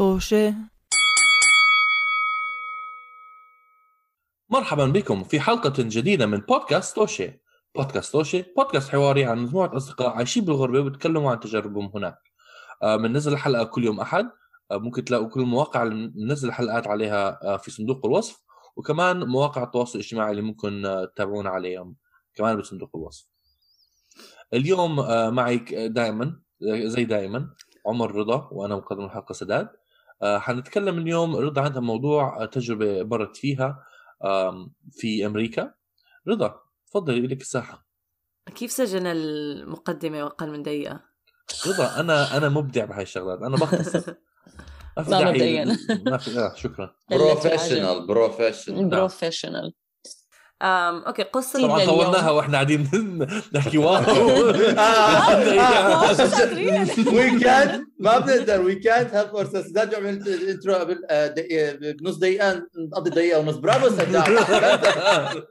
طوشة. مرحبا بكم في حلقة جديدة من بودكاست توشي بودكاست توشي بودكاست حواري عن مجموعة أصدقاء عايشين بالغربة وبيتكلموا عن تجاربهم هناك. آه، بننزل الحلقة كل يوم أحد. آه، ممكن تلاقوا كل المواقع اللي بننزل الحلقات عليها آه، في صندوق الوصف وكمان مواقع التواصل الاجتماعي اللي ممكن آه، تتابعونا عليهم كمان بصندوق الوصف. اليوم آه، معي دائما زي دائما عمر رضا وأنا مقدم الحلقة سداد. آه، حنتكلم اليوم رضا عندها موضوع تجربة مرت فيها في أمريكا. رضا تفضلي لك الساحة. كيف سجن المقدمة وأقل من دقيقة؟ رضا أنا أنا مبدع بهاي الشغلات. أنا بختصر. ما في لا داعي مبدئياً. ما في آه شكرا. بروفيشنال بروفيشنال بروفيشنال أم أوكي قصة طبعا. طولناها وإحنا قاعدين نحكي wow. weekend ما بنقدر weekend help or سداد يعمل intro قبل آه، دقيقة- بنص دقيقة نقضي دقيقة ونص. برافو سداد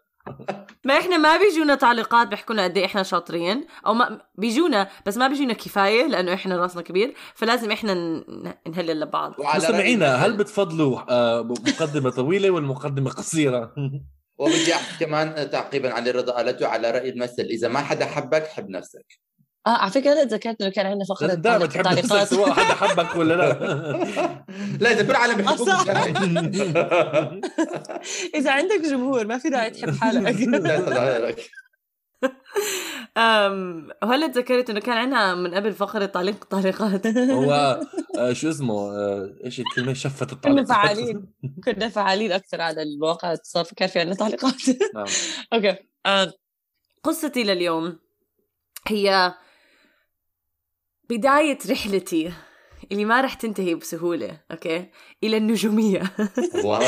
ما إحنا ما بيجونا تعليقات بيحكوا لنا قد إيه إحنا شاطرين أو ما بيجونا بس ما بيجونا كفاية لأنه إحنا راسنا كبير فلازم إحنا ن- نهلل لبعض. وعلى مستمعينا هل بتفضلوا آه، مقدمة طويلة ولا مقدمة قصيرة؟ وبدي أحكي كمان تعقيبا على الرضا قالته على رأي المثل. إذا ما حدا حبك حب نفسك. آه على فكرة هلا تذكرت إنه كان عندنا فقرة دائما تحب نفسك سواء حدا حبك ولا لا. لا إذا كل العالم بيحبوك. إذا عندك جمهور ما في داعي تحب حالك. لا. وهلا تذكرت إنه كان عندنا من قبل فقرة تعليق تعليقات هو آه، شو اسمه آه، إيش الكلمة؟ شفت كنا الطعام فعالين كنا فعالين أكثر على المواقع الاتصال فكان في عندنا تعليقات. نعم. okay. آه، قصتي لليوم هي بداية رحلتي اللي ما رح تنتهي بسهولة okay؟ إلى النجومية. واو.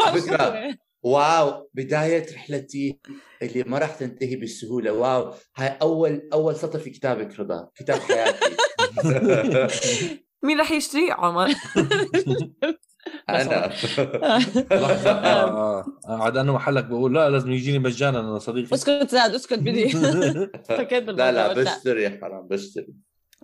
فكرة، خطوة. واو بداية رحلتي اللي ما راح تنتهي بالسهولة. wow هاي أول أول سطر في كتابك رضا كتاب حياتي. مين رح يشتري؟ عمر. أنا. لحظة. آه، آه، عاد أنا محلك بقول لا لازم يجيني مجانا أنا صديقي. اسكت زاد اسكت بدي. فكيت لا لا. بشتري حرام بشتري.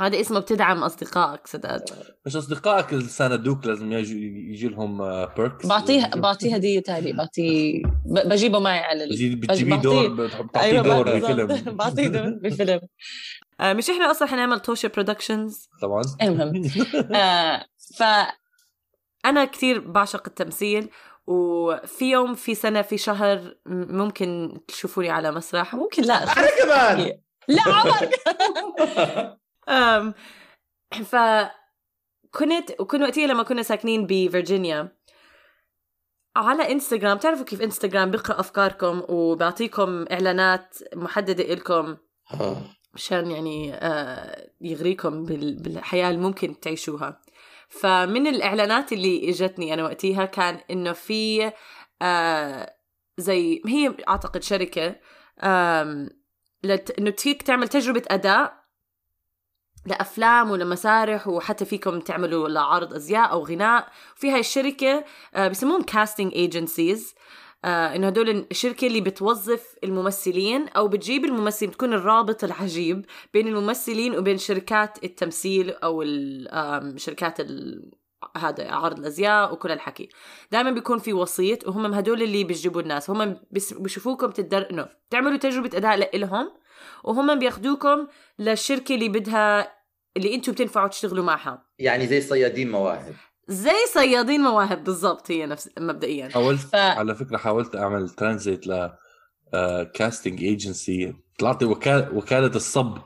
هذا اسمه بتدعم أصدقائك سداد. مش أصدقائك اللي ساندوك لازم يجي لهم بيركس بعطيه بعطيه هدية تاني بعطيه بجيبه معي على ال... بتجيبيه دور بتعطيه أيوه دور بالضبط. بفيلم. بعطيه دور بفيلم. آه مش إحنا أصلا حنعمل توشي برودكشنز طبعا. المهم. آه ف أنا كثير بعشق التمثيل وفي يوم في سنة في شهر ممكن تشوفوني على مسرح ممكن لا. أنا كمان! لا عمر. أم ف كنت وكنا وقتها لما كنا ساكنين بفرجينيا على انستغرام تعرفوا كيف انستغرام بيقرا أفكاركم وبيعطيكم إعلانات محددة إلكم؟ مشان يعني آه، يغريكم بال- بالحياة اللي ممكن تعيشوها. فمن الإعلانات اللي إجتني أنا وقتها كان إنه في آه، زي هي أعتقد شركة. إنه تفيك تعمل تجربة أداء لأفلام ولمسارح وحتى فيكم تعملوا لعرض أزياء أو غناء. في هاي الشركة آه، بسموهم casting agencies إنه هدول الشركة اللي بتوظف الممثلين أو بتجيب الممثلين بتكون الرابط العجيب بين الممثلين وبين شركات التمثيل أو شركات. هذا عرض الأزياء وكل الحكي دائما بيكون في وسيط وهم هدول اللي بيجيبوا الناس. هم بيشوفوكم تقدر تعملوا تجربة أداء لهم وهم بياخدوكم للشركة اللي بدها اللي أنتم بتنفعوا تشتغلوا معها. يعني زي صيادين مواهب. زي صيادين مواهب بالضبط هي نفس مبدئيا. حاولت ف... على فكرة حاولت أعمل ترانزيت ل casting agency طلعت وكالة وكالة الصب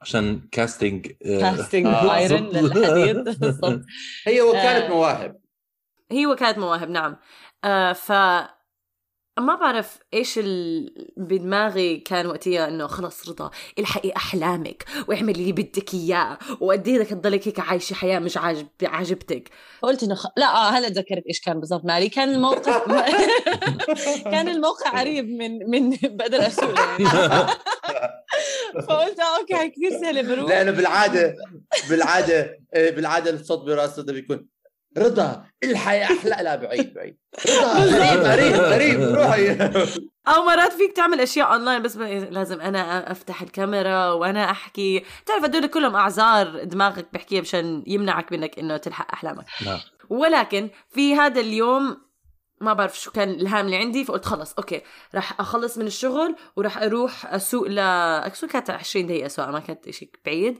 عشان casting casting آه، iron. للحديد. هي وكالة آه. مواهب. هي وكالة مواهب نعم. آه ف ما بعرف إيش ال... بدماغي كان وقتها إنه خلص رضا الحقي أحلامك واعملي اللي بدك إياه وقد إيه بدك تضلك هيك عايشة حياة مش عاجب عاجبتك. قلت إنه خ... لا آه هلا تذكرت إيش كان بالضبط مالي. كان الموقف كان الموقع قريب من من بقدر أسوق يعني. فقلت آه okay هاي كثير سهلة بروح لأنه بالعادة بالعادة آه، بالعادة الصوت براس رضا بيكون رضا الحياة أحلى. لا بعيد بعيد. رضا قريب قريب قريب روحي. أو مرات فيك تعمل أشياء اونلاين بس لازم أنا أفتح الكاميرا وأنا أحكي. تعرف هدول كلهم أعذار دماغك بحكيها مشان يمنعك منك إنه تلحق أحلامك. نعم. ولكن في هذا اليوم ما بعرف شو كان الإلهام اللي عندي فقلت خلص okay راح أخلص من الشغل وراح أروح أسوق ل اكسو كانت 20 دقيقة سواء ما كانت شيء بعيد.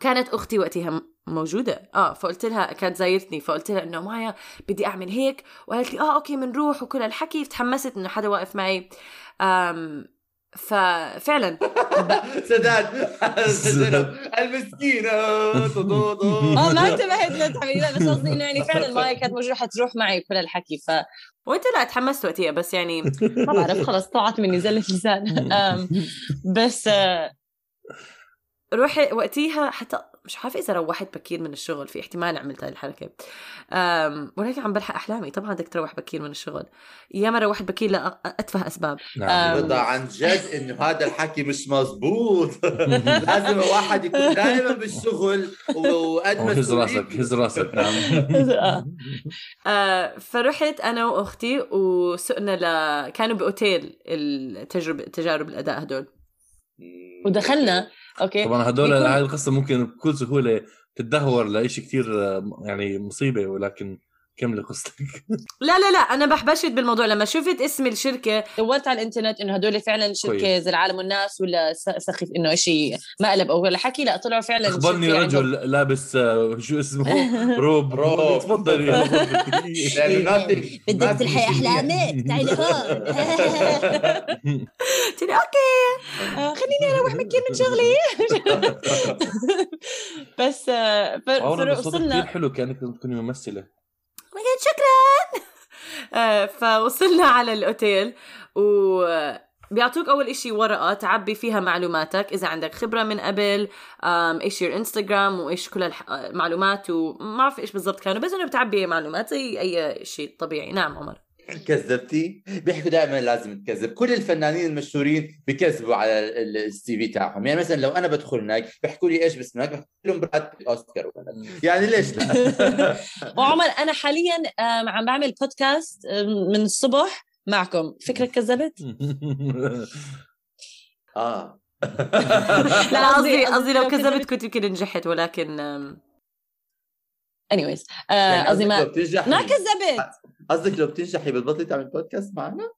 كانت أختي وقتها موجودة. آه فقلت لها كانت زايرتني فقلت لها إنه مايا بدي أعمل هيك وقالت لي آه okay بنروح وكل الحكي فتحمست إنه حدا واقف معي. أم... ففعلا سداد. زينب المسكينة. آه ما انتبهت للتعبير لا بس قصدي إنه يعني فعلا مايا كانت موجوده حتروح معي كل الحكي ف وإنت لا تحمست وقتها بس يعني ما بعرف خلص طلعت مني زلة لسان بس آه، روحي وقتيها حتى مش عارفة إذا روحت بكير من الشغل في احتمال عملت هاي الحركة. ولكن عم بلحق أحلامي. طبعا بدك تروح بكير من الشغل. ياما روحت بكير لاتفه أسباب. نعم. رضا عن جد إنه هذا الحكي مش مزبوط. لازم الواحد يكون دائما بالشغل وقد هو هز راسك. هز راسك. نعم. آه. أه فرحت أنا وأختي وسقنا ل كانوا بأوتيل التجربه تجارب الأداء هدول. ودخلنا. أوكي. طبعا هدول هاي القصة ممكن بكل سهولة تتدهور لإشي كثير آه، يعني مصيبة ولكن كملي قصتك لا لا لا أنا بحبشت بالموضوع. لما شفت اسم الشركة دورت على الإنترنت إنه هدول فعلا شركة. زي العالم والناس ولا س- سخيف إنه شيء مقلب أو ولا حكي؟ لا طلعوا فعلا أخبرني رجل عندهم- لابس آه، شو اسمه؟ روب. روب. تفضل يا لأنه ما في- ما بدك تلحقي شيء. أحلامك. تعالي هون قلت لي أوكي. خليني أروح بكير من شغلي. بس آه، فوصلنا كثير حلو كأنك تكوني ممثلة. قلت شكرا. آه، فوصلنا على الأوتيل وبيعطوك أول إشي ورقة تعبي فيها معلوماتك إذا عندك خبرة من قبل إيش يور انستغرام وإيش كل المعلومات وما بعرف إيش بالضبط كانوا بس إنه بتعبي معلومات زي أي شيء طبيعي. نعم عمر. كذبتي؟ بيحكوا دائما لازم تكذب. كل الفنانين المشهورين بكذبوا على ال- السي في تاعهم. يعني مثلا لو أنا بدخل هناك بيحكوا لي إيش باسمك؟ بحكي لهم براد أوسكار. يعني ليش لا؟ وعمر أنا حاليا عم بعمل بودكاست من الصبح معكم. فكرة كذبت؟ آه. لا قصدي قصدي قصدي لو كذبت كنت يمكن نجحت ولكن anyways آه، يعني قصدي ما ما كذبت. قصدك لو بتنجحي بتبطلي تعمل بودكاست معنا.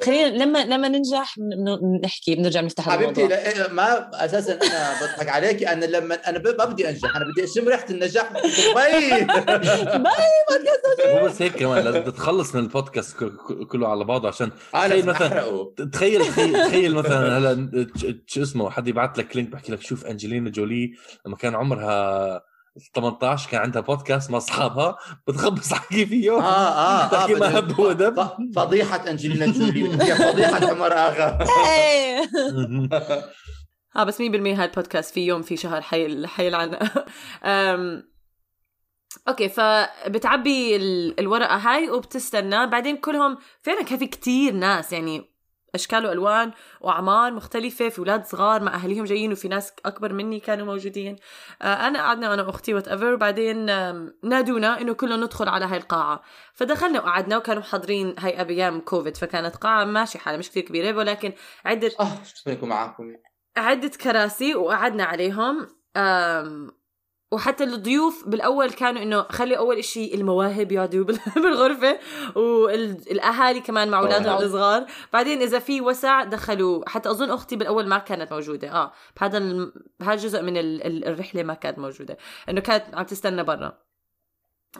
خلينا لما لما ننجح نحكي بنرجع نفتح حبيبتي الموضوع لا إيه، ما أساسا أنا بضحك عليكي أنا لما أنا ب- ما بدي أنجح أنا بدي أشم ريحة النجاح باي مو بس هيك كمان لازم تتخلص من البودكاست ك- ك- كله على بعضه عشان تخيل مثلاً- تخيل تخيل, مثلا هلا ش- شو اسمه حد يبعث لك link بحكي لك شوف أنجلينا جولي لما كان عمرها 18 كان عندها بودكاست مع أصحابها بتخبص حكي فيه. آه آه آه تحكي ما هب هو دب ف- فضيحة أنجلينا جولي فضيحة عمر اغا إيه. آه بس 100% هاي البودكاست في يوم في شهر حي حيلعن. أوكي فبتعبي ال- الورقة هاي وبتستنى. بعدين كلهم فعلا كان في كتير ناس يعني أشكال وألوان وأعمار مختلفة في أولاد صغار مع أهاليهم جايين وفي ناس أكبر مني كانوا موجودين. آه أنا قعدنا أنا وأختي whatever بعدين نادونا إنه كلنا ندخل على هاي القاعة. فدخلنا وقعدنا وكانوا محضرين هاي أيام كوفيد فكانت قاعة ماشي حالها مش كثير كبيرة ولكن عدة آه شو معاكم؟ عدة كراسي وقعدنا عليهم. وحتى الضيوف بالأول كانوا إنه خلي أول إشي المواهب يقعدوا بال- بالغرفة والأهالي كمان مع أولادهم. الصغار. بعدين إذا في وسع دخلوا حتى أظن أختي بالأول ما كانت موجودة. آه بهذا. بهذا الجزء من ال... ال- الرحلة ما كانت موجودة. إنه كانت عم تستنى برا.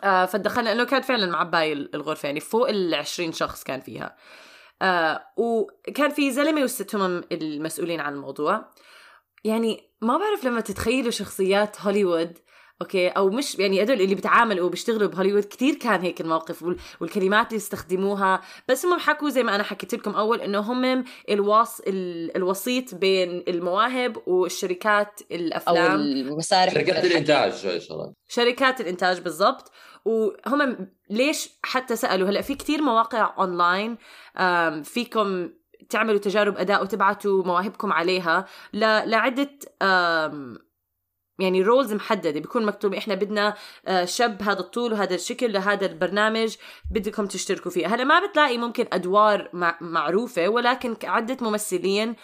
آه فدخلنا إنه كانت فعلا معباية الغرفة يعني فوق ال 20 شخص كان فيها. آه وكان في زلمة وست هم المسؤولين عن الموضوع. يعني ما بعرف لما تتخيلوا شخصيات هوليوود أوكي؟ أو مش يعني هدول اللي بيتعاملوا وبيشتغلوا بهوليوود كتير كان هيك الموقف وال- والكلمات اللي استخدموها. بس هم حكوا زي ما أنا حكيت لكم أول إنه هم الواص ال- الوسيط بين المواهب والشركات أو الأفلام. المسارح شركات الإنتاج شركات الإنتاج بالضبط. وهم ليش حتى سألوا؟ هلأ في كتير مواقع اونلاين فيكم تعملوا تجارب أداء وتبعتوا مواهبكم عليها ل- لعدة يعني رولز محددة. بيكون مكتوب إحنا بدنا آه، شاب هذا الطول وهذا الشكل لهذا البرنامج بدكم تشتركوا فيه. هلا ما بتلاقي ممكن أدوار مع معروفة ولكن عده ممثلين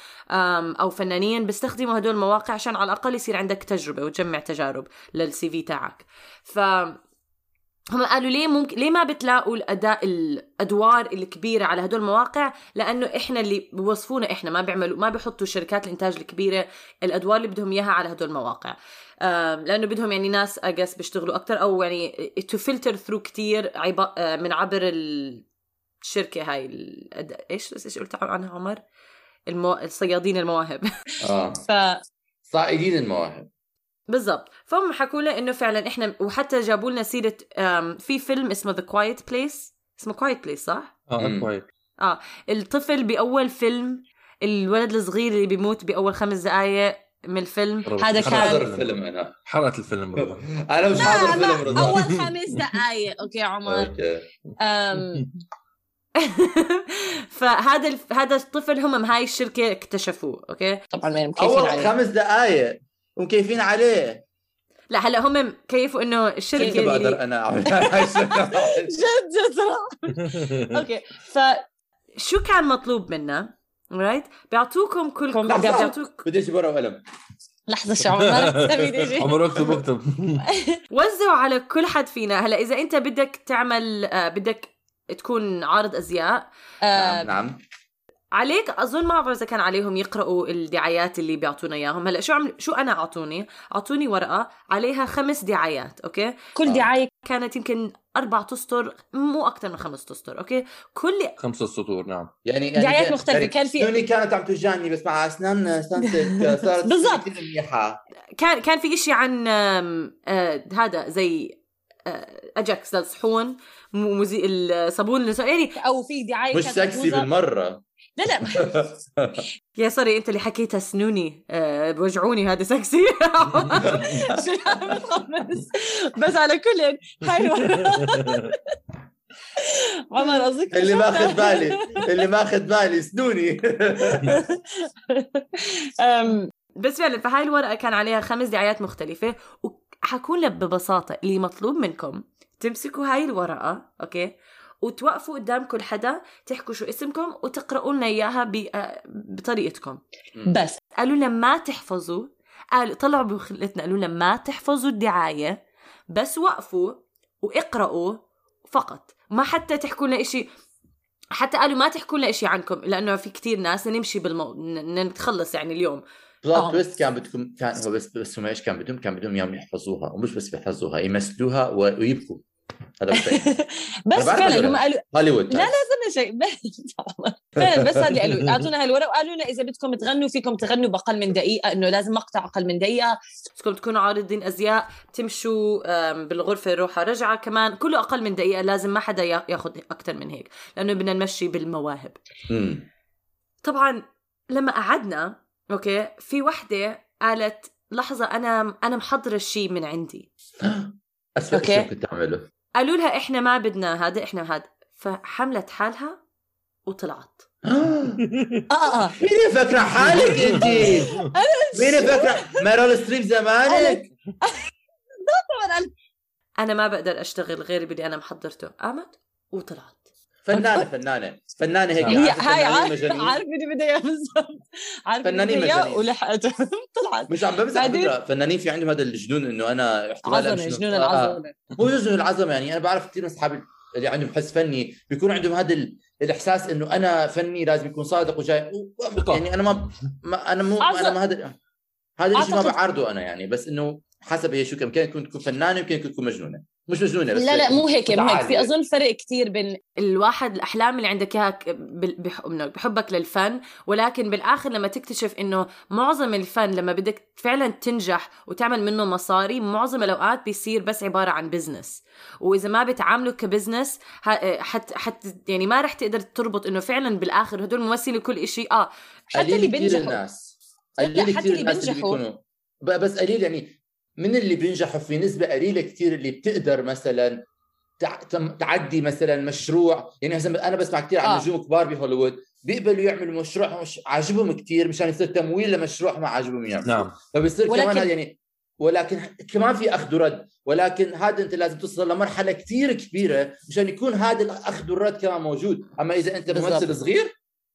أو فنانين بيستخدموا هدول المواقع عشان على الأقل يصير عندك تجربة وتجمع تجارب للسي في تاعك. ف هم قالوا ليه ممكن ليه ما بتلاقوا الأداء الأدوار الكبيرة على هدول المواقع؟ لأنه إحنا اللي بوصفونا إحنا ما بيعملوا ما بيحطوا شركات الإنتاج الكبيرة الأدوار اللي بدهم إياها على هدول المواقع. لأنه بدهم يعني ناس just بيشتغلوا أكتر أو يعني to filter through. آه، من عبر الشركة هاي الأد... إيش إيش قلت عنها عمر؟ المو... الصيادين المواهب. آه. ف صائدين المواهب. بالضبط. فهم حكوا لنا إنه فعلا إحنا وحتى جابوا لنا سيرة في فيلم اسمه the Quiet Place اسمه Quiet Place صح؟ آه. كويس آه. الطفل بأول فيلم الولد الصغير اللي بيموت بأول خمس دقائق من الفيلم هذا مش كان- حاضر الفيلم أنا. حرقت الفيلم بالضبط. أنا مش حاضر لا الفيلم لا رضا أول خمس دقائق أوكي عمر. أوكي. أم، فهذا الف... هذا الطفل هم من هاي الشركة اكتشفوه أوكي؟ طبعا ما أول خمس دقائق ومكيفين عليه. لا هلا هم كيفوا إنه كيف الشركة بقدر اللي أنا أعمل؟ جد جد. أوكي. ف شو كان مطلوب منا؟ right بيعطوكم كلكم لحظة. بيعطوك بدي أجيب ورقة وقلم. عمر؟ تبي تيجي عمر أكتب أكتب. وزعوا على كل حد فينا. هلا إذا أنت بدك تعمل آه بدك تكون عارض أزياء آه، نعم نعم. عليك. أظن ما بعرف إذا كان عليهم يقرأوا الدعايات اللي بيعطونا إياهم. هلأ شو عمل شو أنا أعطوني؟ أعطوني ورقة عليها خمس دعايات أوكي؟ كل آه. دعاية كانت يمكن أربع اسطر مو أكثر من خمس اسطر أوكي؟ كل خمسة سطور نعم. يعني يعني دعايات مختلفة. يعني كان في- سنوني كانت عم توجعني بس مع أسنان اسنانتك صارت بالضبط. كثير منيحة. كان كان في إشي عن آه هذا زي آه أجاكس للصحون مو مزي الصابون اللي يعني أو في دعاية مش سكسي بالمرة. لا لا. يا sorry أنت اللي حكيتها سنوني. آه بوجعوني هذا سكسي. بس على كل هاي الورقة عمر قصدك اللي ماخذ بالي اللي ماخذ بالي سنوني. بس فعلا فهاي الورقة كان عليها خمس دعايات مختلفة وحكون لك ببساطة اللي مطلوب منكم تمسكوا هاي الورقة أوكي؟ وتوقفوا قدام كل حدا تحكوا شو اسمكم وتقرأوا لنا إياها ب- آه، بطريقتكم. بس. قالوا لنا ما تحفظوا. قالوا طلعوا بخلتنا قالوا لنا ما تحفظوا الدعاية بس وقفوا واقرأوا فقط. ما حتى تحكوا لنا إشي حتى قالوا ما تحكوا لنا إشي عنكم لأنه في كتير ناس نمشي بالمو... نتخلص يعني اليوم. بلوت آه. تويست كان بدكم كان هو بس بس هم إيش كان بدهم؟ كان بدهم إياهم يحفظوها ومش بس يحفظوها يمثلوها ويبكوا. هذا بس بس فعلا. هم قالوا هوليوود. لا لا استنى شيء فعلا بس هذا اللي قالوا أعطونا هالورقة وقالوا لنا إذا بدكم تغنوا فيكم تغنوا بأقل من دقيقة إنه لازم مقطع أقل من دقيقة. بدكم تكونوا عارضين أزياء تمشوا بالغرفة روحه رجعة كمان. كله أقل من دقيقة لازم ما حدا يا- ياخذ أكثر من هيك لأنه بدنا نمشي بالمواهب. طبعا لما قعدنا أوكي في وحدة قالت لحظة أنا أنا محضرة الشيء من عندي. اسوء. شيء كنت أعمله. قالوا لها إحنا ما بدنا هذا إحنا هذا فحملت حالها وطلعت. آه آه. مين فاكره حالك أنت؟ مين فاكره ميرال ستريب زمانك؟ أنا ما بقدر أشتغل غير باللي أنا محضرته. قامت وطلعت. فنانة فنانة. فنانة هيك هي عارفة هاي فنانين عارف مجانين؟ عارف اللي بدها إياه بالضبط. فنانين مجانين. ولحقته طلعت. مش عم بمزح فكرة. فنانين في عندهم هذا الجنون إنه أنا احتمال عظمة جنون آه، العظمه مو جنون العظمة يعني. أنا بعرف كثير من أصحابي اللي عندهم حس فني بيكون عندهم هذا ال- الإحساس إنه أنا فني لازم يكون صادق وجاي. يعني أنا ما, ما أنا مو أنا ما هذا هذا الشيء ما بعارضه أنا يعني. بس إنه حسب هي شو كم يمكن تكون تكون فنانة يمكن تكون مجنونة. مش مجنونة بس لا لا مو هيك مو هيك في. أظن فرق كتير بين الواحد الأحلام اللي عندك إياها بحبك للفن ولكن بالآخر لما تكتشف إنه معظم الفن لما بدك فعلا تنجح وتعمل منه مصاري معظم الأوقات بيصير بس عبارة عن business وإذا ما بتعامله ك business حت حت يعني ما رح تقدر تربط إنه فعلا بالآخر هدول ممثلي كل إشي آه حتى اللي بينجحوا. الناس قليل كثير الناس اللي بينجحوا. بيكونوا بس قليل يعني من اللي بينجحوا في نسبة قليلة كثير اللي بتقدر مثلا تع- تم- تعدي مثلا مشروع يعني أنا بسمع كثير عن آه. نجوم كبار بهوليوود بيقبلوا يعملوا مشروع مش عاجبهم كثير مشان يصير تمويل لمشروع ما عاجبهم يعملوا نعم فبصير ولكن- كمان يعني ولكن كمان في أخذ ورد ولكن هذا أنت لازم توصل لمرحلة كثير كبيرة مشان يكون هذا الأخذ والرد كمان موجود أما إذا أنت. ممثل صغير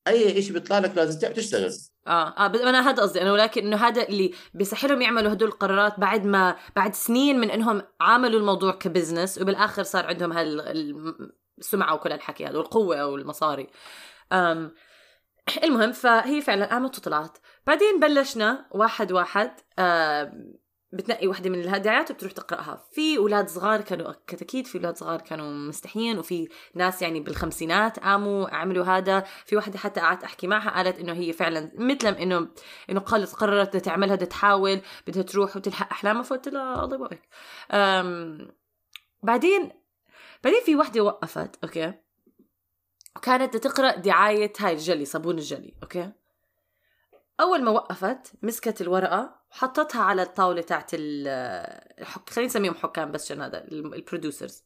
أي شيء بيطلع لك لازم تعب تشتغل. آه آه أنا هذا قصدي أنا ولكن إنه هذا اللي بيسهلهم يعملوا هدول القرارات بعد ما بعد سنين من إنهم عملوا الموضوع كبزنس وبالآخر صار عندهم هالسمعه وكل الحكي هذا والقوة والمصاري. أم المهم فهي فعلا قامت وطلعت بعدين بلشنا واحد واحد آم، بتنقي وحدة من الهدايات وبتروح تقرأها. في أولاد صغار كانوا أكيد في أولاد صغار كانوا مستحيين وفي ناس يعني بالخمسينات قاموا عملوا هذا. في وحدة حتى قعدت أحكي معها قالت إنه هي فعلا مثل إنه إنه قالت قررت تعملها بدها تحاول بدها تروح وتلحق أحلامها فقلت لها الله يبارك. بعدين بعدين في وحدة وقفت أوكي؟ وكانت تقرأ دعاية هاي الجلي صابون الجلي أوكي؟ أول ما وقفت مسكت الورقة وحطتها على الطاولة تاعت ال- الحك... خلينا نسميهم حكام بس عشان هذا ال- ال producers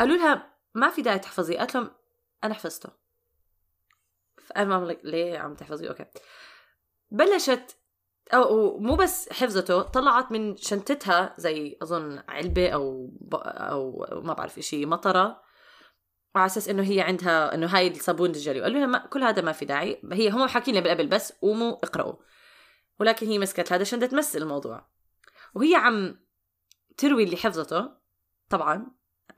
قالوا لها ما في داعي تحفظي. قالت لهم أنا حفظته. فأنا ما ليه عم تحفظي؟ أوكي. بلشت أو مو بس حفظته طلعت من شنطتها زي أظن علبة أو ب... أو ما بعرف شيء مطرة وعلى أساس إنه هي عندها إنه هاي الصابون الجلي وقالوا لها ما كل هذا ما في داعي. هي هم حاكين لي بالقبل بس قوموا اقرأوا. ولكن هي مسكت هذا عشان تمثل الموضوع. وهي عم تروي اللي حفظته طبعا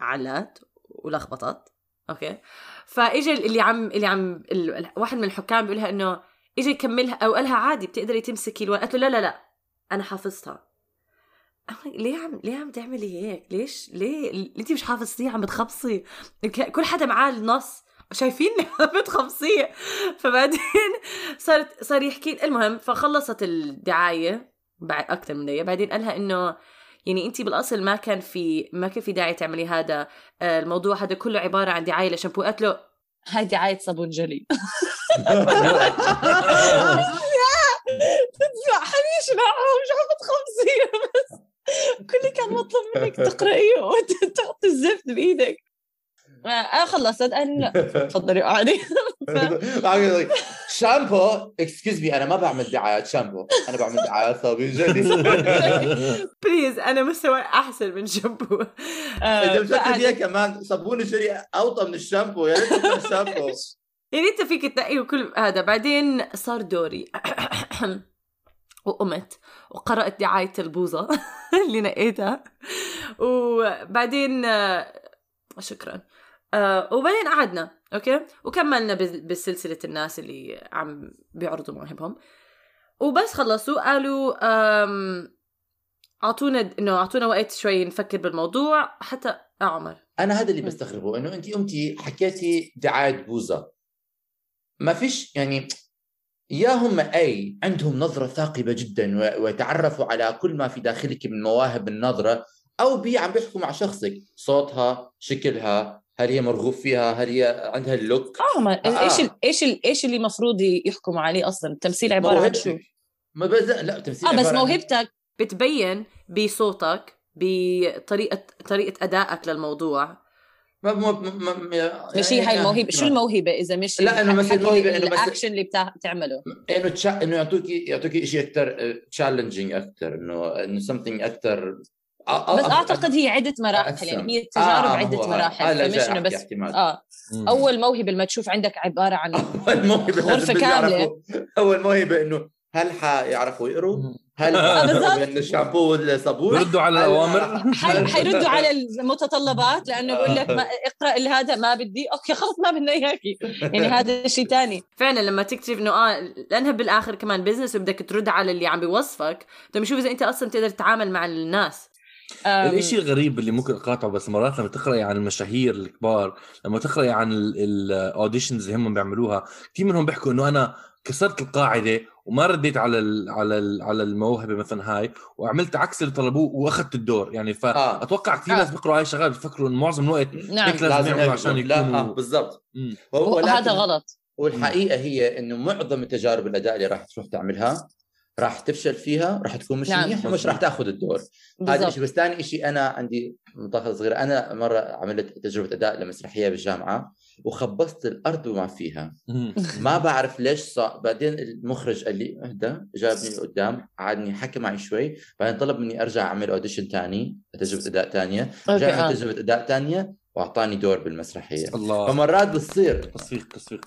علات ولخبطت أوكي؟ فاجى اللي عم اللي عم ال... واحد من الحكام بيقول لها إنه اجى يكملها أو قالها عادي بتقدري تمسكي الورقة. قالت له لا لا لا أنا حافظتها. ليه عم ليه عم تعملي هيك؟ ليش؟ ليه؟ انت مش حافظتيه عم بتخبصي. كل حدا معاه النص. شايفيني عم بتخبصيه فبعدين صارت صار يحكي المهم فخلصت الدعاية بعد أكثر من دقيقة. بعدين قالها إنه يعني انت بالأصل ما كان في ما كان في داعي تعملي هذا. آه، الموضوع هذا كله عبارة عن دعاية لشامبو. قالت له هاي دعاية صابون جلي تدفع حنيش معهم مش عم تخبصيه بس كل اللي كان مطلوب منك تقرأيه وتحط الزفت بإيدك. آه خلصت قال لا تفضلي اقعدي شامبو. excuse me أنا ما بعمل دعايات شامبو. أنا بعمل دعايات صابون please أنا مستوى أحسن من شامبو. إذا مشكل فقعدت- فيها كمان صابون الجلي أوطى من الشامبو. يا ريت يكون شامبو. يعني أنت فيك تنقي وكل هذا. بعدين صار دوري. وقمت وقرأت دعاية البوظة اللي نقيتها. وبعدين آه، شكرا. آه، وبعدين قعدنا أوكي؟ وكملنا بسلسلة الناس اللي عم بيعرضوا مواهبهم. وبس خلصوا قالوا أعطونا إنه أعطونا وقت شوي نفكر بالموضوع حتى عمر أنا هذا اللي بستغربه إنه انت قمتي حكيتي دعاية بوزة. ما فيش يعني يا هم أي عندهم نظرة ثاقبة جدا و- ويتعرفوا على كل ما في داخلك من مواهب النظرة أو بي عم بيحكوا مع شخصك صوتها شكلها هل هي مرغوب فيها؟ هل هي عندها ال look آه ما آه. إيش ال- إيش إيش اللي المفروض يحكموا عليه أصلا؟ التمثيل عبارة عن شو؟ ما بز... لا تمثيل آه بس عبارة عن- موهبتك. بتبين بصوتك بطريقة طريقة أدائك للموضوع. ما ما ما ما مش هي هاي الموهبة. شو الموهبة إذا مش لا، إنه مثل الحكي الموهبة إنه بس- الاكشن اللي بتعمله؟ إنه cha... إنه يعطوكي يعطوكي شيء أكثر challenging أكثر انه إنه something أكثر بس أعتقد هي عدة مراحل يعني هي التجارب آه، عدة مراحل آه، لا، فمش جاي إنه بس احتمال. آه أول موهبة لما تشوف عندك عبارة عن أول موهبة كاملة. يعرفوا أول موهبة إنه هل حيعرفوا يقروا؟ هل آه، بين الشامبو والصابون؟ بردوا على. حي... حيردوا على المتطلبات لأنه بقول لك ما اقرأ هذا ما بدي أوكي خلص ما بدنا اياكي يعني هذا شيء ثاني فعلا لما تكتشف إنه آه لأنها بالآخر كمان business وبدك ترد على اللي عم بيوصفك بدهم يشوف إذا أنت أصلا تقدر تتعامل مع الناس الإشي الغريب اللي ممكن أقاطعه بس مرات لما تقرأي عن المشاهير الكبار لما تقرأي عن الاوديشنز اللي هم بيعملوها في منهم بيحكوا إنه أنا كسرت القاعدة وما رديت على ال على ال على الموهبة مثلا هاي وعملت عكس اللي طلبوه وأخذت الدور. يعني آه. فاتوقع كثير آه. ناس بيقروا هاي الشغلات بيفكروا إنه معظم الوقت نعم. هيك لازم يعملوا عشان يكونوا آه بالضبط. وهذا غلط. والحقيقة هي إنه معظم التجارب الأداء اللي راح تروح تعملها راح تفشل فيها راح تكون مش نعم. منيح ومش راح تاخذ الدور. هذا الشيء بس ثاني شيء أنا عندي مداخله صغيرة. أنا مرة عملت تجربة أداء لمسرحية بالجامعة وخبصت الأرض وما فيها. ما بعرف ليش صار بعدين المخرج قال لي إهدى. جابني لقدام قعدني حكى معي شوي. بعدين طلب مني أرجع أعمل اوديشن ثاني تجربة أداء ثانية رجعت آه. تجربة أداء ثانية واعطاني دور بالمسرحية. الله. فمرات بتصير. تصفيق تصفيق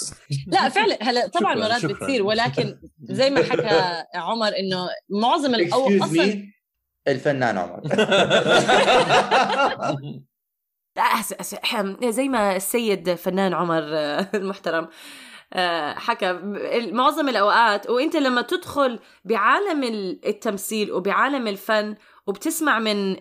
لا فعلا هلا طبعا شكراً، مرات شكراً. بتصير. ولكن زي ما حكى عمر إنه معظم أو اكسكيوز أصلا الفنان عمر. لا زي ما السيد فنان عمر آه، المحترم آه، حكى معظم الأوقات وإنت لما تدخل بعالم ال- التمثيل وبعالم الفن وبتسمع من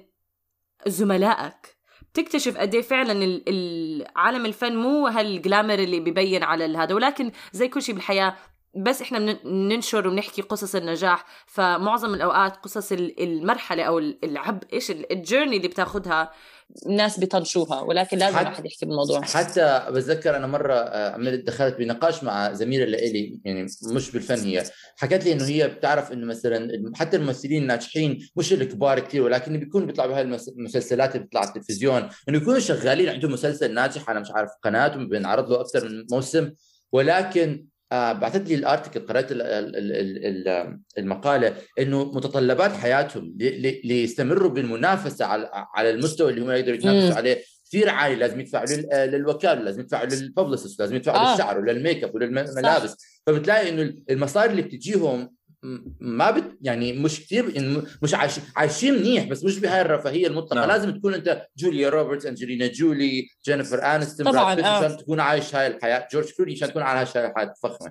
زملائك بتكتشف قد إيه فعلا ال- ال- عالم الفن مو هالجلامر اللي بيبين على هذا. ولكن زي كل شيء بالحياة بس إحنا بن- بننشر وبنحكي قصص النجاح فمعظم الأوقات قصص ال- المرحلة أو ال- العب إيش ال- الجيرني اللي بتاخدها الناس بيطنشوها ولكن لازم الواحد يحكي بالموضوع. حتى بتذكر أنا مرة آه، عملت دخلت بنقاش مع زميلة لإلي يعني مش بالفن هي حكت لي إنه هي بتعرف إنه مثلا حتى الممثلين الناجحين مش الكبار كثير ولكن بيكونوا بيطلعوا بهاي المس- المسلسلات اللي بتطلع على التلفزيون إنه يكونوا شغالين عندهم مسلسل ناجح على مش عارف قناتهم بينعرض له أكثر من موسم ولكن بعثت لي ال article قرأت ال- ال- ال- ال- المقالة إنه متطلبات حياتهم ليستمروا بالمنافسة على المستوى اللي هم يقدروا يتنافسوا. عليه كثير عالي لازم يدفعوا آه، للوكالة لازم يدفعوا لل publicist لازم يدفعوا آه. للشعر وللميك اب وللملابس فبتلاقي إنه المصاري اللي بتجيهم ما بت يعني مش كثير يعني مش عايش عايشين منيح بس مش بهاي الرفاهية المطلقة نعم. لازم تكون أنت جوليا روبرتس أنجلينا جولي جينيفر انستون طبعاً، آه. عشان تكون عايش هاي الحياة جورج كلوني عشان تكون عايش هاي الحياة الفخمه.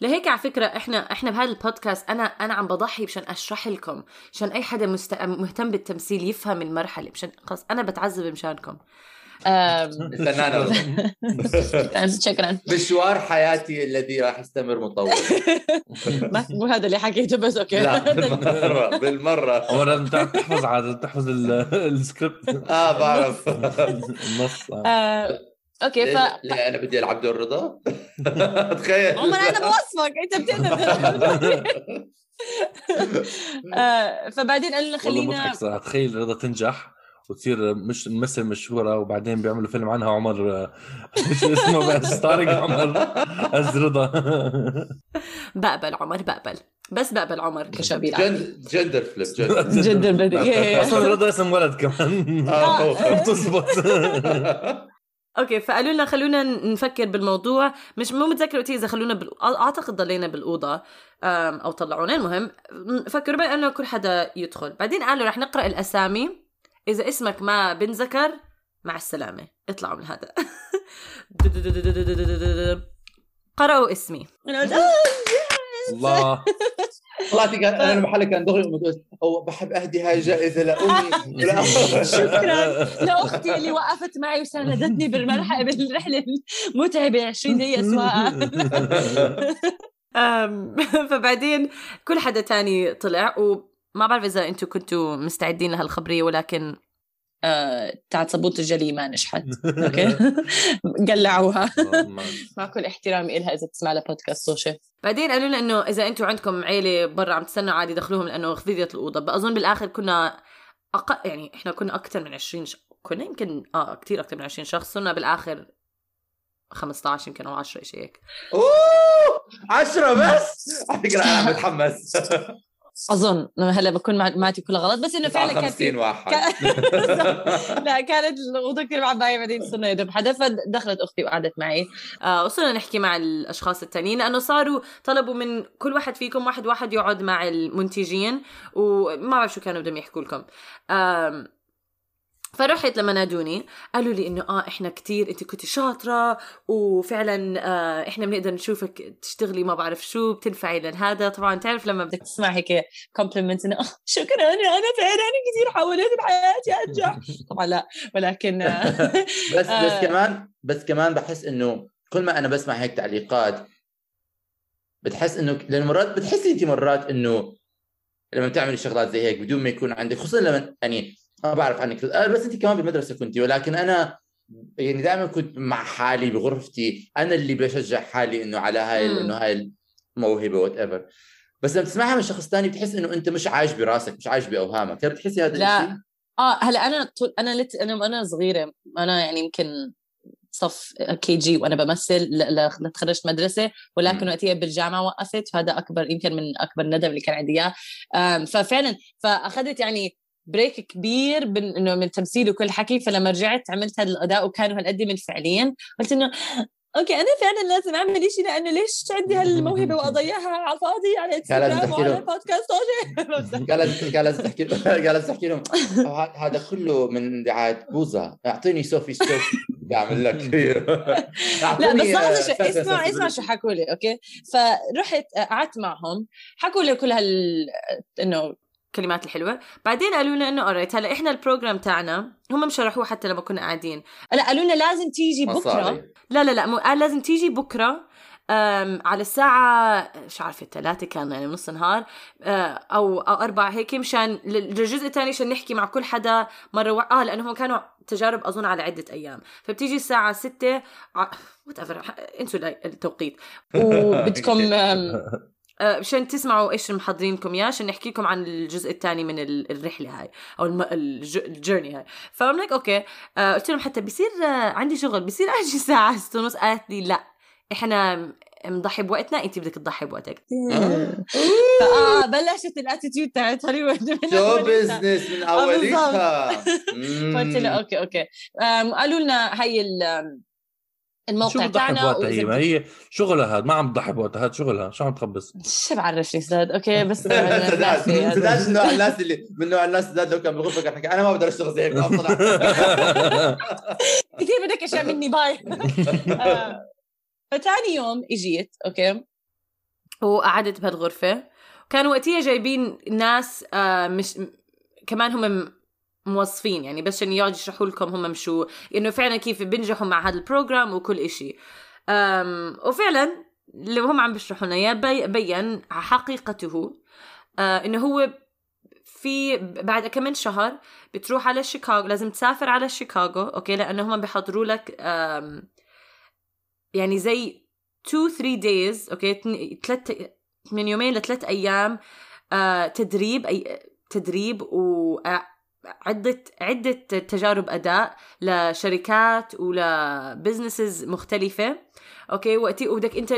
لهيك على فكرة إحنا إحنا بهذا البودكاست أنا أنا عم بضحي مشان أشرح لكم مشان أي حدا مست... مهتم بالتمثيل يفهم المرحلة مشان خلص أنا بتعذب مشانكم رضا. شكرا مشوار حياتي الذي راح يستمر مطول. ما مو هذا اللي حكيته بس أوكي. لا بالمرة بالمرة. عمر لازم تحفظ عاد تحفظ ال- السكريبت. آه بعرف. النص. آه. أوكي ف ليه ليه أنا بدي ألعب دور رضا تخيل. عمر أنا بوصفك أنت بتقدر آه، فبعدين قال خلينا تخيل رضا تنجح. وتصير مش ممثل مشهورة وبعدين بيعملوا فيلم عنها عمر آه، شو اسمه بس طارق عمر از رضا بقبل عمر بقبل بس بقبل عمر. كشبيل جن- جندر فليب جندر. بدي أصلا رضا اسم ولد كمان. آه،. بتزبط أوكي فقالوا لنا خلونا نفكر بالموضوع. مش مو متذكر وقتها إذا خلونا بال... أعتقد ضلينا بالأوضة أو طلعونا. المهم فكروا بقى إنه كل حدا يدخل. بعدين قالوا رح نقرأ الأسامي. إذا اسمك ما بنذكر مع السلامة. اطلعوا من هذا. قرأوا اسمي. الله. طلعتي كان أنا محلك كان دغري أو بحب أهدي هاي جائزة لأمي. شكرا. لاختي اللي وقفت معي وساندتني بالمرحله بالرحلة المتعبة 20 دقيقة سواقه فبعدين كل حدا تاني طلع وما بعرف إذا أنتم كنتوا مستعدين لهالخبرية ولكن آه، تاعت صابونه الجلي ما نجحت. أوكي؟ قلعوها. مع كل احترامي إلها إذا بتسمع لها بودكاست سوشي. بعدين قالوا لنا إنه إذا أنتم عندكم عيلة برا عم تستنوا عادي دخلوهم لأنه فضيت الأوضة. بأظن بالآخر كنا أقل يعني إحنا كنا أكثر من 20 ش... كنا يمكن آه كثير أكثر من 20 شخص. صرنا بالآخر 15 يمكن أو 10 شيء هيك. أوه! 10 بس؟ على فكرة أنا متحمس. أظن هلا بكون مع- معتي كلها غلط بس إنه فعلا كان في 50 واحد. لا كانت الأوضة كثير معبايه بعدين صرنا يدب حدا فدخلت أختي وقعدت معي. آه وصلنا نحكي مع الأشخاص التانيين لأنه صاروا طلبوا من كل واحد فيكم واحد واحد يقعد مع المنتجين وما بعرف شو كانوا بدهم يحكوا لكم. فرحت لما نادوني قالوا لي إنه آه إحنا كتير أنت كنت شاطرة وفعلا آه إحنا بنقدر نشوفك تشتغلي ما بعرف شو بتنفعي لهذا طبعا تعرف لما بدك تسمع هيك كومبلمنت إنه آه، شكرا أنا فعلا كثير حاولت بحياتي انجح طبعا لا ولكن آه، بس بس آه. كمان بس كمان بحس إنه كل ما أنا بسمع هيك تعليقات بتحس إنه لأن مرات بتحسي انت مرات إنه لما بتعملي شغلات زي هيك بدون ما يكون عندك خصوصا لما يعني ما بعرف عنك آه، بس أنت كمان بالمدرسة كنتي ولكن أنا يعني دائما كنت مع حالي بغرفتي أنا اللي بشجع حالي إنه على هاي. إنه هاي الموهبة whatever بس لما تسمعها من شخص ثاني بتحس إنه أنت مش عايش براسك مش عايش بأوهامك هل بتحسي هذا لا. الشيء؟ آه هلأ أنا طول أنا لت أنا أنا صغيرة أنا يعني يمكن صف KG وأنا بمثل ل- ل- تخرجت مدرسة ولكن. وقتها بالجامعة وقفت فهذا أكبر يمكن من أكبر الندم اللي كان عندي إياه ففعلا فأخذت يعني break كبير من إنه من التمثيل وكل حكي فلما رجعت عملت هذا الأداء وكانوا هالقد من فعليا قلت إنه أوكي أنا فعلا لازم أعمل شيء لأنه ليش عندي هالموهبة وأضيعها على الفاضي؟ على لازم انستغرام وعلى لهم. بودكاست وجه قال لازم قال لازم تحكي تحكي لهم "أو ه- هذا كله من دعايه بوزا أعطيني صوفي ستوك بعمل لك. لا بس لحظه شو اسمع اسمع شو حكوا لي أوكي؟ فرحت آه، قعدت معهم. حكوا لي كل هال إنه الكلمات الحلوة. بعدين قالوا لنا إنه alright هلا إحنا ال program تاعنا هم مش شرحوه حتى لما كنا قاعدين. لا قالوا لنا لازم تيجي بكرة. لا لا لا مو قال لازم تيجي بكرة على الساعة مش عارفة ثلاثة كان يعني نص نهار آه، أو أو أربعة هيك مشان لل- للجزء الثاني عشان نحكي مع كل حدا مرة و... آه لأنهم كانوا تجارب أظن على عدة أيام. فبتيجي الساعة ستة whatever إنسوا التوقيت. وبدكم مشان تسمعوا إيش محضرينكم إياه عشان نحكي لكم عن الجزء الثاني من ال- الرحلة هاي أو. ال journey هاي. فقلت لك أوكي آه، قلت لهم حتى بصير آه، عندي شغل بصير أجي الساعة 6 ونص. قالت لي لا إحنا مضحي بوقتنا انت بدك تضحي بوقتك. آه. بلشت ال attitude تاعت هوليوود. من شو. business من أوليتها. فقلت له okay okay. قالوا لنا هي ال- آم، شو الموقع بتضحي بوقتها؟ هي ما هي شغلها هاد ما عم تضحي بوقتها هاد شغلها شو عم تخبص؟ شو بعرفني سداد okay بس سداد من نوع الناس اللي من نوع الناس سداد لو كان بالغرفه كان حكى أنا ما بقدر أشتغل زي هيك كثير بدك أشياء مني bye. آه، فتاني يوم إجيت okay. وقعدت بهالغرفة. كانوا وقتها جايبين ناس آه، مش كمان هم موظفين يعني بس عشان يقعدوا يشرحوا لكم هم شو إنه فعلا كيف بينجحوا مع هذا ال program وكل إشي. وفعلا اللي هم عم بيشرحوا لنا إياه بي- بين حقيقته آه إنه هو في بعد كم من شهر بتروح على شيكاغو لازم تسافر على شيكاغو okay؟ لأنه هم بيحضروا لك يعني زي 2 3 days okay؟ ثلاث من يومين لثلاث أيام آه تدريب اي تدريب وعدة عدة تجارب أداء لشركات ول businesses مختلفة. okay؟ وقتي وبدك أنت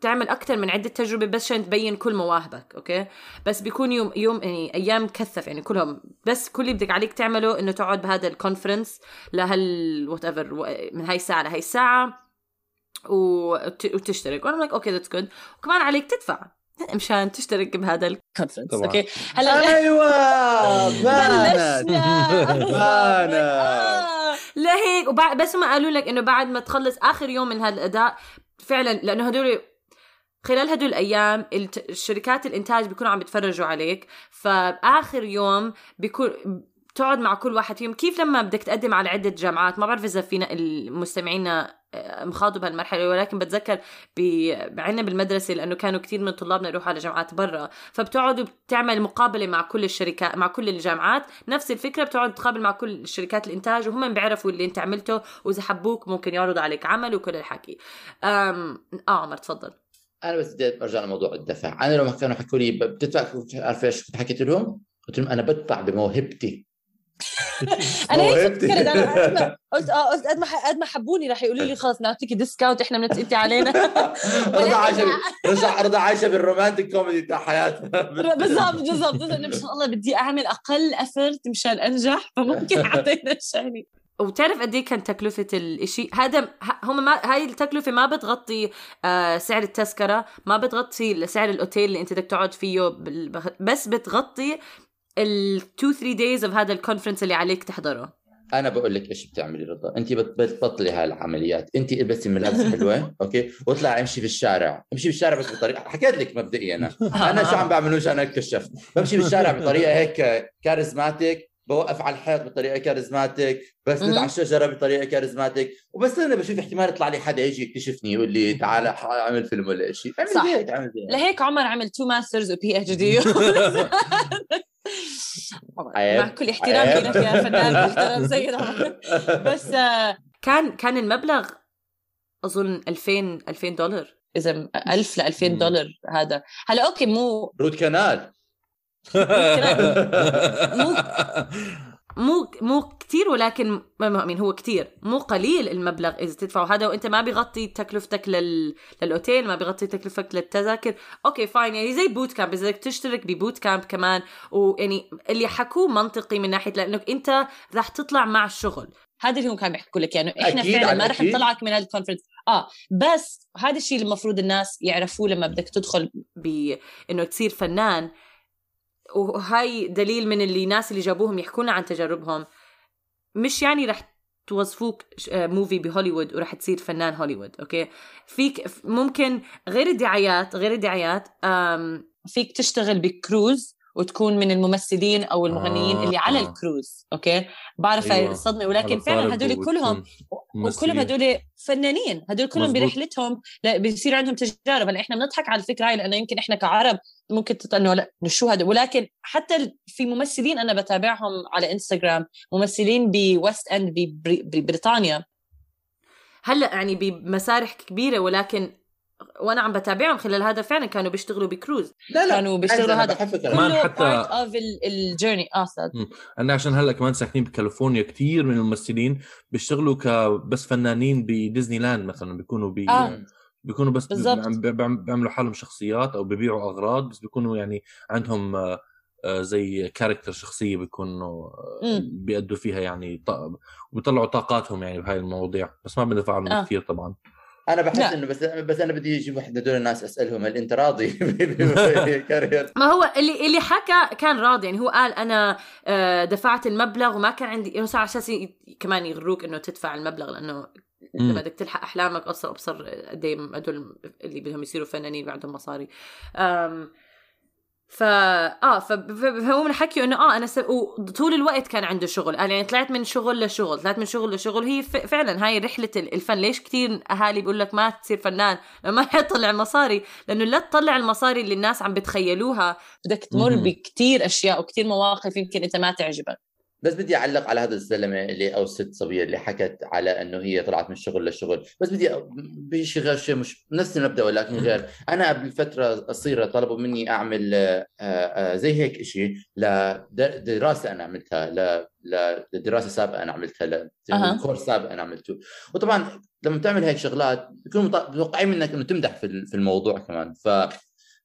تعمل أكثر من عدة تجربة بس عشان تبين كل مواهبك okay؟ بس بيكون يوم يوم يعني أيام كثف يعني كلهم. بس كل اللي بدك عليك تعمله إنه تقعد بهذا ال conference لهال whatever من هاي الساعة لهي الساعة وت- وتشترك. وأنا okay that's good وكمان عليك تدفع. مشان تشترك بهذا ال conference طبعاً. okay. هلا. أيوه. بانت بانت آه. لهيك وبعد بس ما قالوا لك إنه بعد ما تخلص آخر يوم من هذا الاداء فعلا لأنه هدول خلال هدول الأيام الشركات الإنتاج بيكونوا عم بيتفرجوا عليك. فآخر يوم بيكون تقعد مع كل واحد فيهم. كيف لما بدك تقدم على عدة جامعات؟ ما بعرف إذا فينا المستمعين مخاضوا بهالمرحلة ولكن بتذكر ب- عنا بالمدرسة لأنه كانوا كثير من طلابنا يروحوا على جامعات برا. فبتقعدوا بتعمل مقابلة مع كل الشركات مع كل الجامعات. نفس الفكرة بتقعد تقابل مع كل شركات الإنتاج وهم بيعرفوا اللي أنت عملته وإذا حبوك ممكن يعرضوا عليك عمل وكل الحكي. أم... آه عمر تفضل. أنا بس بدي أرجع لموضوع الدفع. أنا لما كانوا حكوا لي بتدفع عارف إيش حكيت لهم؟ قلت لهم أنا بدفع بموهبتي. أنا هيك. فكرت أنا قلت آه قلت قد ما قد ما حبوني رح يقولوا لي خلص نعطيكي discount إحنا بنتقي علينا. رضا عايشة رجع رضا عايشة بال romantic comedy تاع حياتها. بالضبط بالضبط. إنه مشان الله بدي أعمل أقل effort مشان أنجح فممكن أعطينا الشهري وبتعرف قد إيه كان تكلفة الإشي؟ هذا ه- هم ما هاي التكلفة ما بتغطي آه سعر التذكرة ما بتغطي سعر الأوتيل اللي أنت بدك تقعد فيه بس بتغطي ال 2 3 days of هذا ال conference اللي عليك تحضره. أنا بقول لك إيش بتعملي رضا. أنت بت- بتبطلي هاي العمليات أنت البسي ملابس حلوة okay؟ واطلع امشي في الشارع. امشي في الشارع بس بطريقه حكيت لك مبدئيا. أنا أنا شو عم بعمل؟ عشان اكتشفت بمشي في الشارع بطريقة هيك charismatic بوقف على الحيط بطريقة charismatic بسند. على الشجره بطريقة charismatic وبس أنا بشوف احتمال يطلع لي حدا يجي يكتشفني يقول لي تعال اعمل فيلم ولا شيء اعمل صح. هيك اعمل زي هيك. لهيك عمر عمل two masters و PhD. مع كل احترام. لك يا فنان محترم سيد عمر بس آه، كان كان المبلغ أظن 2000 2000 دولار إذا 1000 ل 2000 مم. دولار هذا هلا okay مو root canal مو مو كتير ولكن ما مين هو كتير. مو قليل المبلغ إذا تدفعوا هذا وانت ما بيغطي تكلفتك لل... للأوتيل ما بيغطي تكلفتك للتذاكر. okay fine يعني زي boot camp إذا بدك تشترك ب boot camp كمان ويعني اللي حكوه منطقي من ناحية لأنك أنت رح تطلع مع الشغل. هذا اللي هم كانوا بيحكوا لك. يعني إحنا فعلا ما رح. نطلعك من هالكونفرنس آه بس هذا الشيء المفروض الناس يعرفوه لما بدك تدخل بانه تصير فنان. وهاي دليل من اللي ناس اللي جابوهم يحكوا لنا عن تجاربهم. مش يعني رح توظفوك ش- آه، movie بهوليوود ورح تصير فنان هوليوود okay؟ فيك ممكن غير الدعايات غير الدعايات فيك تشتغل بكروز وتكون من الممثلين أو المغنيين آه، اللي على آه. ال cruise okay بعرف أيوة. الصدمه ولكن فعلا هدول كلهم وكلهم. هدول فنانين هدول كلهم مزبوط. برحلتهم لا بيصير عندهم تجارب هلا إحنا بنضحك على الفكرة هاي لأنه يمكن إحنا كعرب ممكن تط- إنه لا شو هذا ولكن حتى في ممثلين أنا بتابعهم على إنستغرام ممثلين ب West End ببري- ببريطانيا هلأ يعني بمسارح كبيرة ولكن وأنا عم بتابعهم خلال هذا فعلا كانوا بيشتغلوا بكروز. لا لا. كانوا بيشتغلوا هذا. كمان كله حتى- part of ال journey صاد أنا عشان هلأ كمان ساكنين بكاليفورنيا كثير من الممثلين بيشتغلوا كبس فنانين بديزني لاند مثلا بيكونوا بي آه. بيكونوا بس بيعملوا حالهم شخصيات أو بيبيعوا أغراض بس بيكونوا يعني عندهم آه، آه، زي كاركتر شخصية بيكونوا آه،. بيأدوا فيها يعني وبيطلعوا طاقاتهم يعني بهاي المواضيع. بس ما بندفع لهم آه. كثير طبعا. أنا بحس لا. إنه بس بس أنا بدي أجيب واحد هدول الناس أسألهم هل أنت راضي بالكارير ما هو اللي اللي حكى كان راضي يعني هو قال أنا آه، دفعت المبلغ وما كان عندي انه على أساس كمان يغروك إنه تدفع المبلغ لأنه. لما بدك تلحق أحلامك أبصر أبصر قد إيه هدول اللي بدهم يصيروا فنانين عندهم مصاري أم ف آه ف- فهو من حكيه إنه آه أنا س... وطول الوقت كان عنده شغل. قال يعني طلعت من شغل لشغل طلعت من شغل لشغل. هي ف... فعلا هاي رحلة ال- الفن. ليش كتير أهالي بيقول لك ما تصير فنان؟ لما حيطلع مصاري لأنه لا تطلع المصاري اللي الناس عم بتخيلوها. بدك تمر مهم. بكتير أشياء وكتير مواقف يمكن أنت ما تعجبك. بس بدي أعلق على هذا الزلمة اللي أو الست صبيه اللي حكت على إنه هي طلعت من شغل لشغل بس بدي بشيء غير شيء مش نفس المبدأ ولكن غير. أنا قبل فترة قصيرة طلبوا مني أعمل آه، آه، زي هيك شيء لدراسه أنا عملتها لدراسه سابقة أنا عملتها ل- زي أها. كورس سابق أنا عملته. وطبعا لما بتعمل هيك شغلات بيكونوا متوقعين منك إنه تمدح في ال- في الموضوع كمان. ف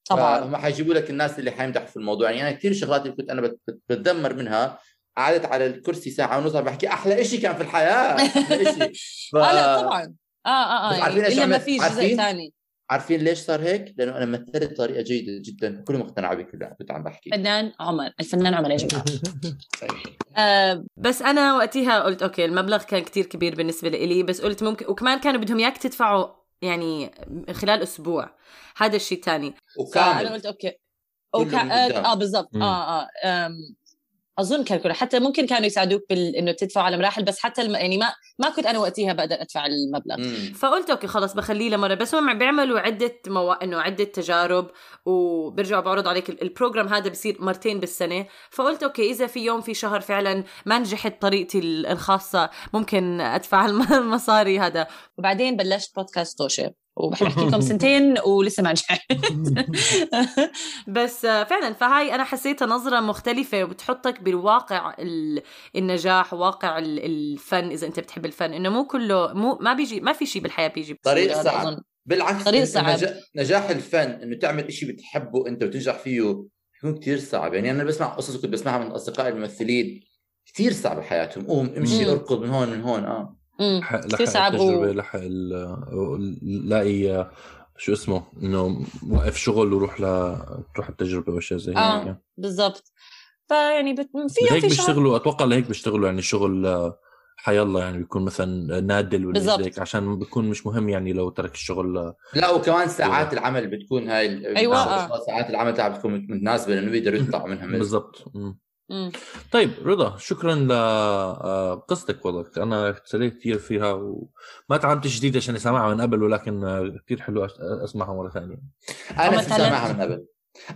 طبعا. هم حيجيبوا لك الناس اللي حيمدحوا في الموضوع. يعني أنا كثير شغلات اللي كنت أنا بت- بت- بتدمر منها قعدت على الكرسي ساعة ونص عم بحكي أحلى شيء كان في الحياة أحلى ف... آه لا طبعا آه آه آه عارفين يعني إيش إلا ما؟ في جزء عارفين؟ ثاني عارفين ليش صار هيك؟ لأنه أنا مثلت بطريقه جيدة جدا كلهم اقتنعوا بكل اللي كنت عم بحكي فنان عمر الفنان عمر يا جماعة آه بس أنا وقتها قلت okay المبلغ كان كتير كبير بالنسبة لي بس قلت ممكن وكمان كانوا بدهم إياك تدفعوا يعني خلال أسبوع هذا الشيء الثاني وكامل قلت okay وكا... قدام. آه بالضبط. آه آه. أظن كان كله حتى ممكن كانوا يساعدوك بال... إنه تدفع على مراحل بس حتى الم... يعني ما ما كنت أنا وقتها بقدر أدفع المبلغ. مم. فقلت okay خلص بخليه لمرة بس هم بيعملوا عدة مو... إنه عدة تجارب وبرجعوا بعرض عليك ال- ال program هذا بصير مرتين بالسنة. فقلت okay إذا في يوم في شهر فعلا ما نجحت طريقتي ال- الخاصة ممكن أدفع الم- المصاري هذا. وبعدين بلشت بودكاست توشه وبحب احكي لكم سنتين ولسه ما نجحت. بس آه، فعلا فهاي أنا حسيتها نظرة مختلفة وبتحطك بالواقع ال- النجاح واقع ال- الفن إذا أنت بتحب الفن. إنه مو كله مو ما بيجي ما في شيء بالحياة بيجي طريق صعب. أظن. بالعكس طريق صعب. نجا- نجاح الفن إنه تعمل شيء بتحبه أنت وتنجح فيه بيكون كثير صعب. يعني أنا بسمع قصص كنت بسمعها من أصدقائي الممثلين كثير صعبة حياتهم. قوم امشي. اركض من هون من هون. آه. كثير لحق صعب. التجربة لحق ال- لاقي شو اسمه إنه وقف شغل وروح ل تروح التجربة أو شيء زي آه. هيك بالضبط. فيعني بت... في هيك بيشتغلوا أتوقع لهيك بيشتغلوا يعني شغل آه، حيالله يعني بيكون مثلا نادل ولا هيك عشان بيكون مش مهم يعني لو ترك الشغل آه، لا وكمان ساعات العمل بتكون هاي بالنسبة آه. ساعات العمل تاعها بتكون متناسبة لأنه بيقدروا يطلعوا منها. من بالضبط مم. طيب رضا شكرا لقصتك والله. أنا سليت كثير فيها وما تعلمت جديد عشان أسمعها من قبل ولكن آه، كثير حلو أس- أسمعها مرة ثانية. أنا سامعها من قبل.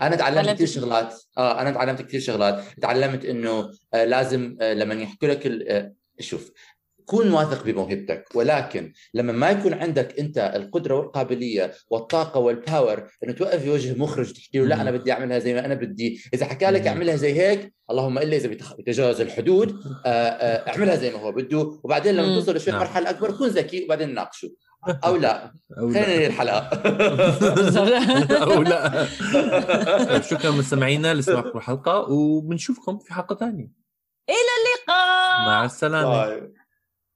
أنا تعلمت كثير؟ شغلات. آه أنا تعلمت كثير شغلات. تعلمت إنه آه لازم آه لما يحكوا لك ال- آه شوف كون واثق بموهبتك ولكن لما ما يكون عندك أنت القدرة والقابلية والطاقة والباور إنه توقف في وجه مخرج تحكي له لا أنا بدي أعملها زي ما أنا بدي إذا حكى لك أعملها زي هيك اللهم إلا إذا بيتجاوز الحدود آه، آه، أعملها زي ما هو بده وبعدين لما. توصل لشوي نعم. مرحلة أكبر كون ذكي وبعدين ناقشه أو لا. خلينا الحلقة أو لا. طيب، شكرا مستمعينا لسماعكم الحلقة وبنشوفكم في حلقة ثانية. لقاء مع السلامة. باي.